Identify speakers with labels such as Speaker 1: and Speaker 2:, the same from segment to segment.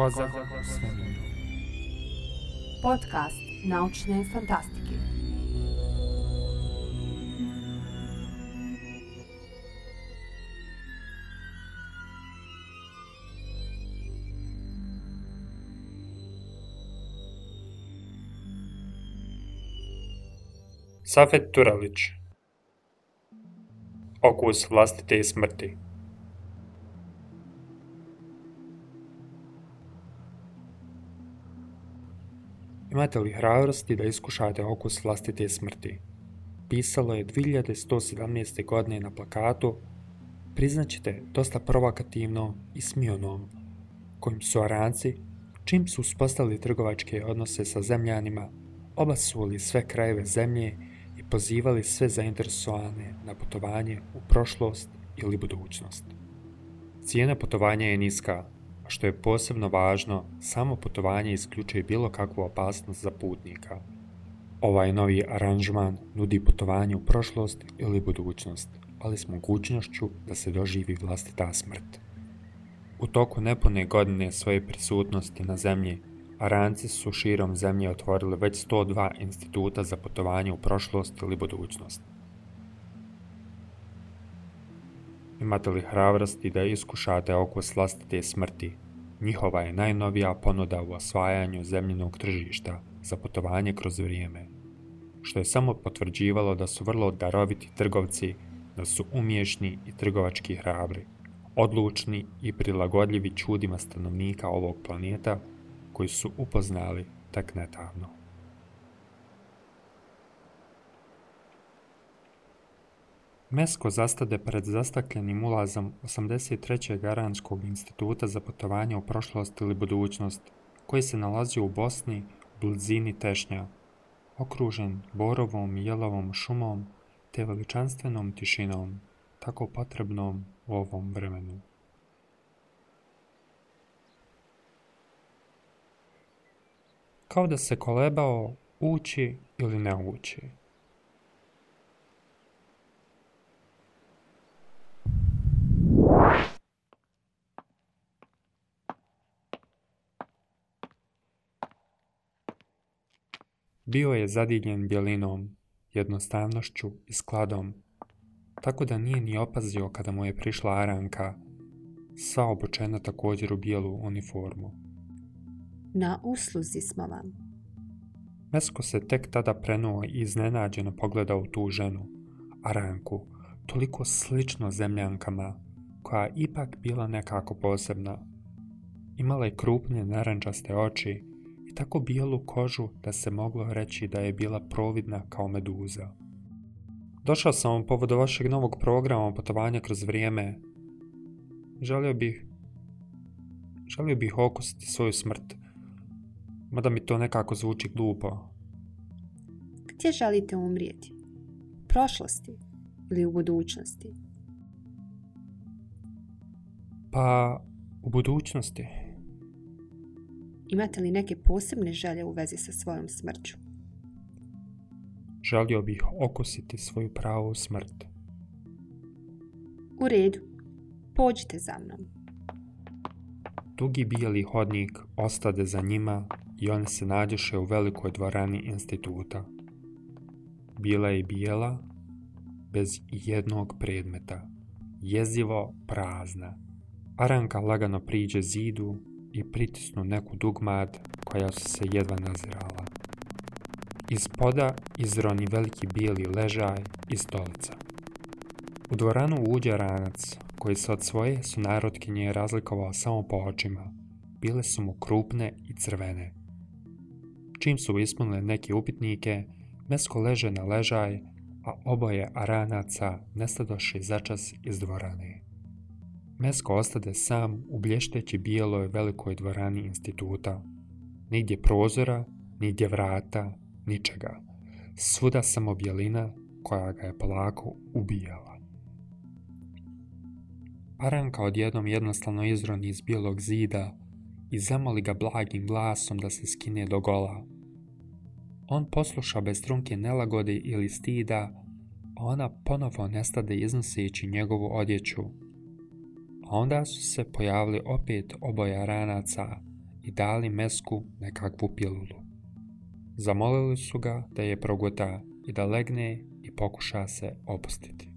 Speaker 1: Koza Podcast naučne fantastike.
Speaker 2: Safet Turalić Okus vlastite i smrti Imate li hrabrosti da iskušate okus vlastite smrti? Pisalo je 2117. godine na plakatu, priznaćete dosta provokativno i smionom kojim su Aranci, čim su uspostavili trgovačke odnose sa zemljanima, obasuli sve krajeve zemlje i pozivali sve zainteresovane na putovanje u prošlost ili budućnost. Cijena putovanja je niska, što je posebno važno, samo putovanje isključuje bilo kakvu opasnost za putnika. Ovaj novi aranžman nudi putovanje u prošlost ili budućnost, ali s mogućnošću da se doživi vlastita smrt. U toku nepune godine svoje prisutnosti na zemlji, Aranci su širom zemlje otvorili već 102 instituta za putovanje u prošlost ili budućnost. Imate li hrabrosti da iskušate okus vlastite smrti? Njihova je najnovija ponuda u osvajanju zemljenog tržišta za putovanje kroz vrijeme, što je samo potvrđivalo da su vrlo daroviti trgovci, da su umješni i trgovački hrabri, odlučni i prilagodljivi čudima stanovnika ovog planeta koji su upoznali tak netavno. Mesko zastade pred zastakljenim ulazom 83. Garanskog instituta za putovanje u prošlost ili budućnost, koji se nalazi u Bosni u blizini Tešnja, okružen borovom i jelovom šumom te veličanstvenom tišinom, tako potrebnom u ovom vremenu. Kao da se kolebao ući ili ne ući. Bio je zadivljen bjelinom, jednostavnošću i skladom, tako da nije ni opazio kada mu je prišla Aranka, sva obučena također u bijelu uniformu.
Speaker 3: Na usluzi smo vam.
Speaker 2: Mesko se tek tada prenuo i iznenađeno pogledao u tu ženu, Aranku, toliko slično zemljankama, koja ipak bila nekako posebna. Imala je krupne narančaste oči, i tako bijelu kožu da se moglo reći da je bila providna kao meduza. Došao sam vam povodu vašeg novog programa putovanja kroz vrijeme. Želio bih... Želio bih okusiti svoju smrt. Mada mi to nekako zvuči glupo.
Speaker 3: Gdje želite umrijeti? U prošlosti ili u budućnosti?
Speaker 2: Pa, u budućnosti.
Speaker 3: Imate li neke posebne želje u vezi sa svojom smrću?
Speaker 2: Želio bih okusiti svoju pravu smrt.
Speaker 3: U redu. Pođite za mnom.
Speaker 2: Dugi bijeli hodnik ostade za njima i oni se nađeše u velikoj dvorani instituta. Bila je bijela, bez jednog predmeta. Jezivo prazna. Aranka lagano priđe zidu i pritisnu neku dugmad koja su se jedva nazirala. Iz poda izroni veliki bijeli ležaj i stolica. U dvoranu uđe ranac, koji se od svoje narodkinje razlikovao samo po očima. Bile su mu krupne i crvene. Čim su ispunile neke upitnike, mesko leže na ležaj, a oboje aranaca nestadoše začas iz dvorane. Mesko ostade sam u blješteći bijeloj velikoj dvorani instituta. Nigdje prozora, nigdje vrata, ničega. Svuda samo bijelina koja ga je polako ubijala. Paranka odjednom jednostavno izroni iz bijelog zida i zamoli ga blagim glasom da se skine do gola. On posluša bez trunke nelagode ili stida, a ona ponovo nestade iznoseći njegovu odjeću, onda su se pojavili opet oboja ranaca i dali mesku nekakvu pilulu. Zamolili su ga da je progota i da legne i pokuša se opustiti.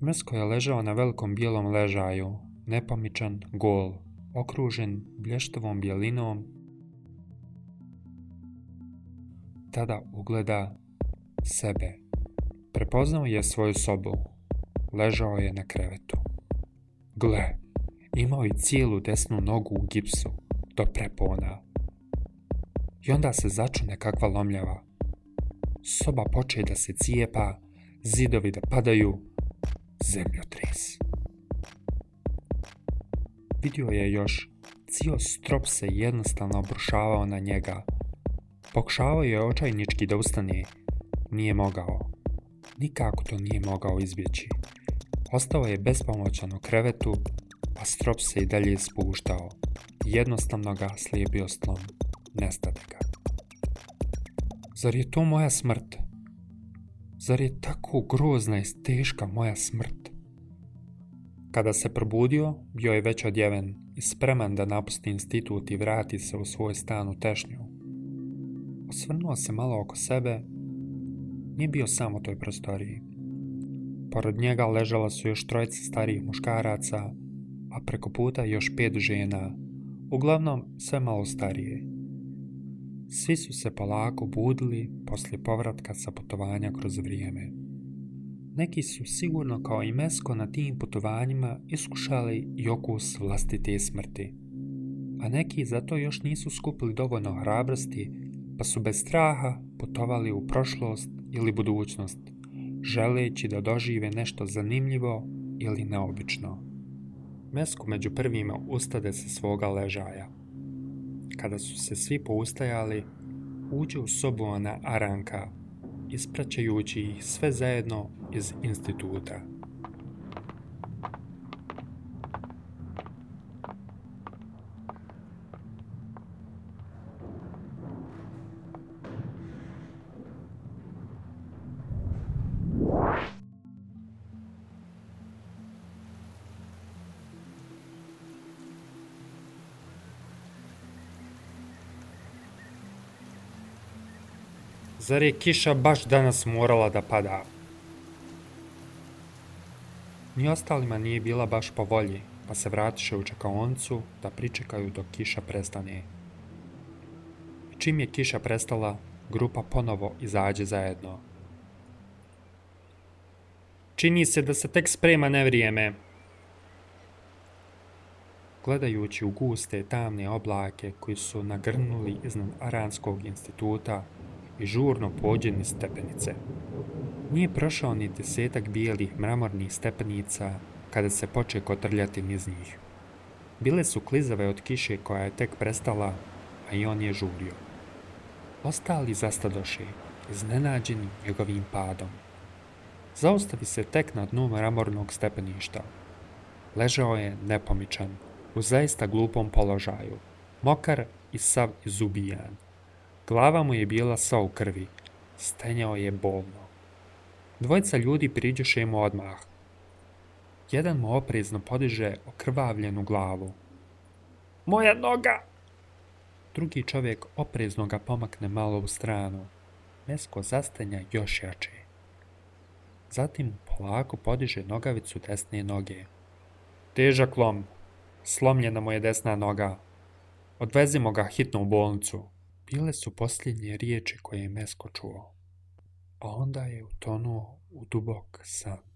Speaker 2: Mesko je ležao na velikom bijelom ležaju, nepomičan, gol, okružen blještovom bijelinom. Tada ugleda sebe. Prepoznao je svoju sobu. Ležao je na krevetu. Gle, imao je cijelu desnu nogu u gipsu, do prepona. I onda se začune kakva lomljava. Soba poče da se cijepa, zidovi da padaju, zemljotres. Vidio je još, cijel strop se jednostavno obrušavao na njega. Pokušavao je očajnički da ustane, nije mogao. Nikako to nije mogao izbjeći. Ostao je bespomoćan u krevetu, a strop se i dalje ispuštao. Jednostavno ga slijepio slom. nestatka Zar je to moja smrt? Zar je tako grozna i teška moja smrt? Kada se probudio, bio je već odjeven i spreman da napusti institut i vrati se u svoj stan u tešnju. Osvrnuo se malo oko sebe, nije bio samo u toj prostoriji. Pored njega ležala su još trojica starijih muškaraca, a preko puta još pet žena, uglavnom sve malo starije. Svi su se polako budili poslije povratka sa putovanja kroz vrijeme. Neki su sigurno kao i Mesko na tim putovanjima iskušali i okus vlastite smrti. A neki zato još nisu skupili dovoljno hrabrosti pa su bez straha putovali u prošlost ili budućnost želeći da dožive nešto zanimljivo ili neobično. Mesku među prvima ustade se svoga ležaja. Kada su se svi poustajali, uđe u sobu ona Aranka, ispraćajući ih sve zajedno iz instituta. Zar je kiša baš danas morala da pada? Ni ostalima nije bila baš po volji, pa se vratiše u čekaoncu da pričekaju dok kiša prestane. Čim je kiša prestala, grupa ponovo izađe zajedno. Čini se da se tek sprema nevrijeme. Gledajući u guste tamne oblake koji su nagrnuli iznad Aranskog instituta, i žurno pođe stepenice. Nije prošao ni desetak bijelih mramornih stepenica kada se poče kotrljati niz njih. Bile su klizave od kiše koja je tek prestala, a i on je žurio. Ostali zastadoši, iznenađeni njegovim padom. Zaustavi se tek na dnu mramornog stepeništa. Ležao je nepomičan, u zaista glupom položaju, mokar i sav izubijan. Glava mu je bila sa u krvi. Stenjao je bolno. Dvojica ljudi priđeše mu odmah. Jedan mu oprezno podiže okrvavljenu glavu. Moja noga! Drugi čovjek oprezno ga pomakne malo u stranu. Mesko zastenja još jače. Zatim polako podiže nogavicu desne noge. Težak lom. Slomljena mu je desna noga. Odvezimo ga hitno u bolnicu bile su posljednje riječi koje je Mesko čuo, a onda je utonuo u dubok san.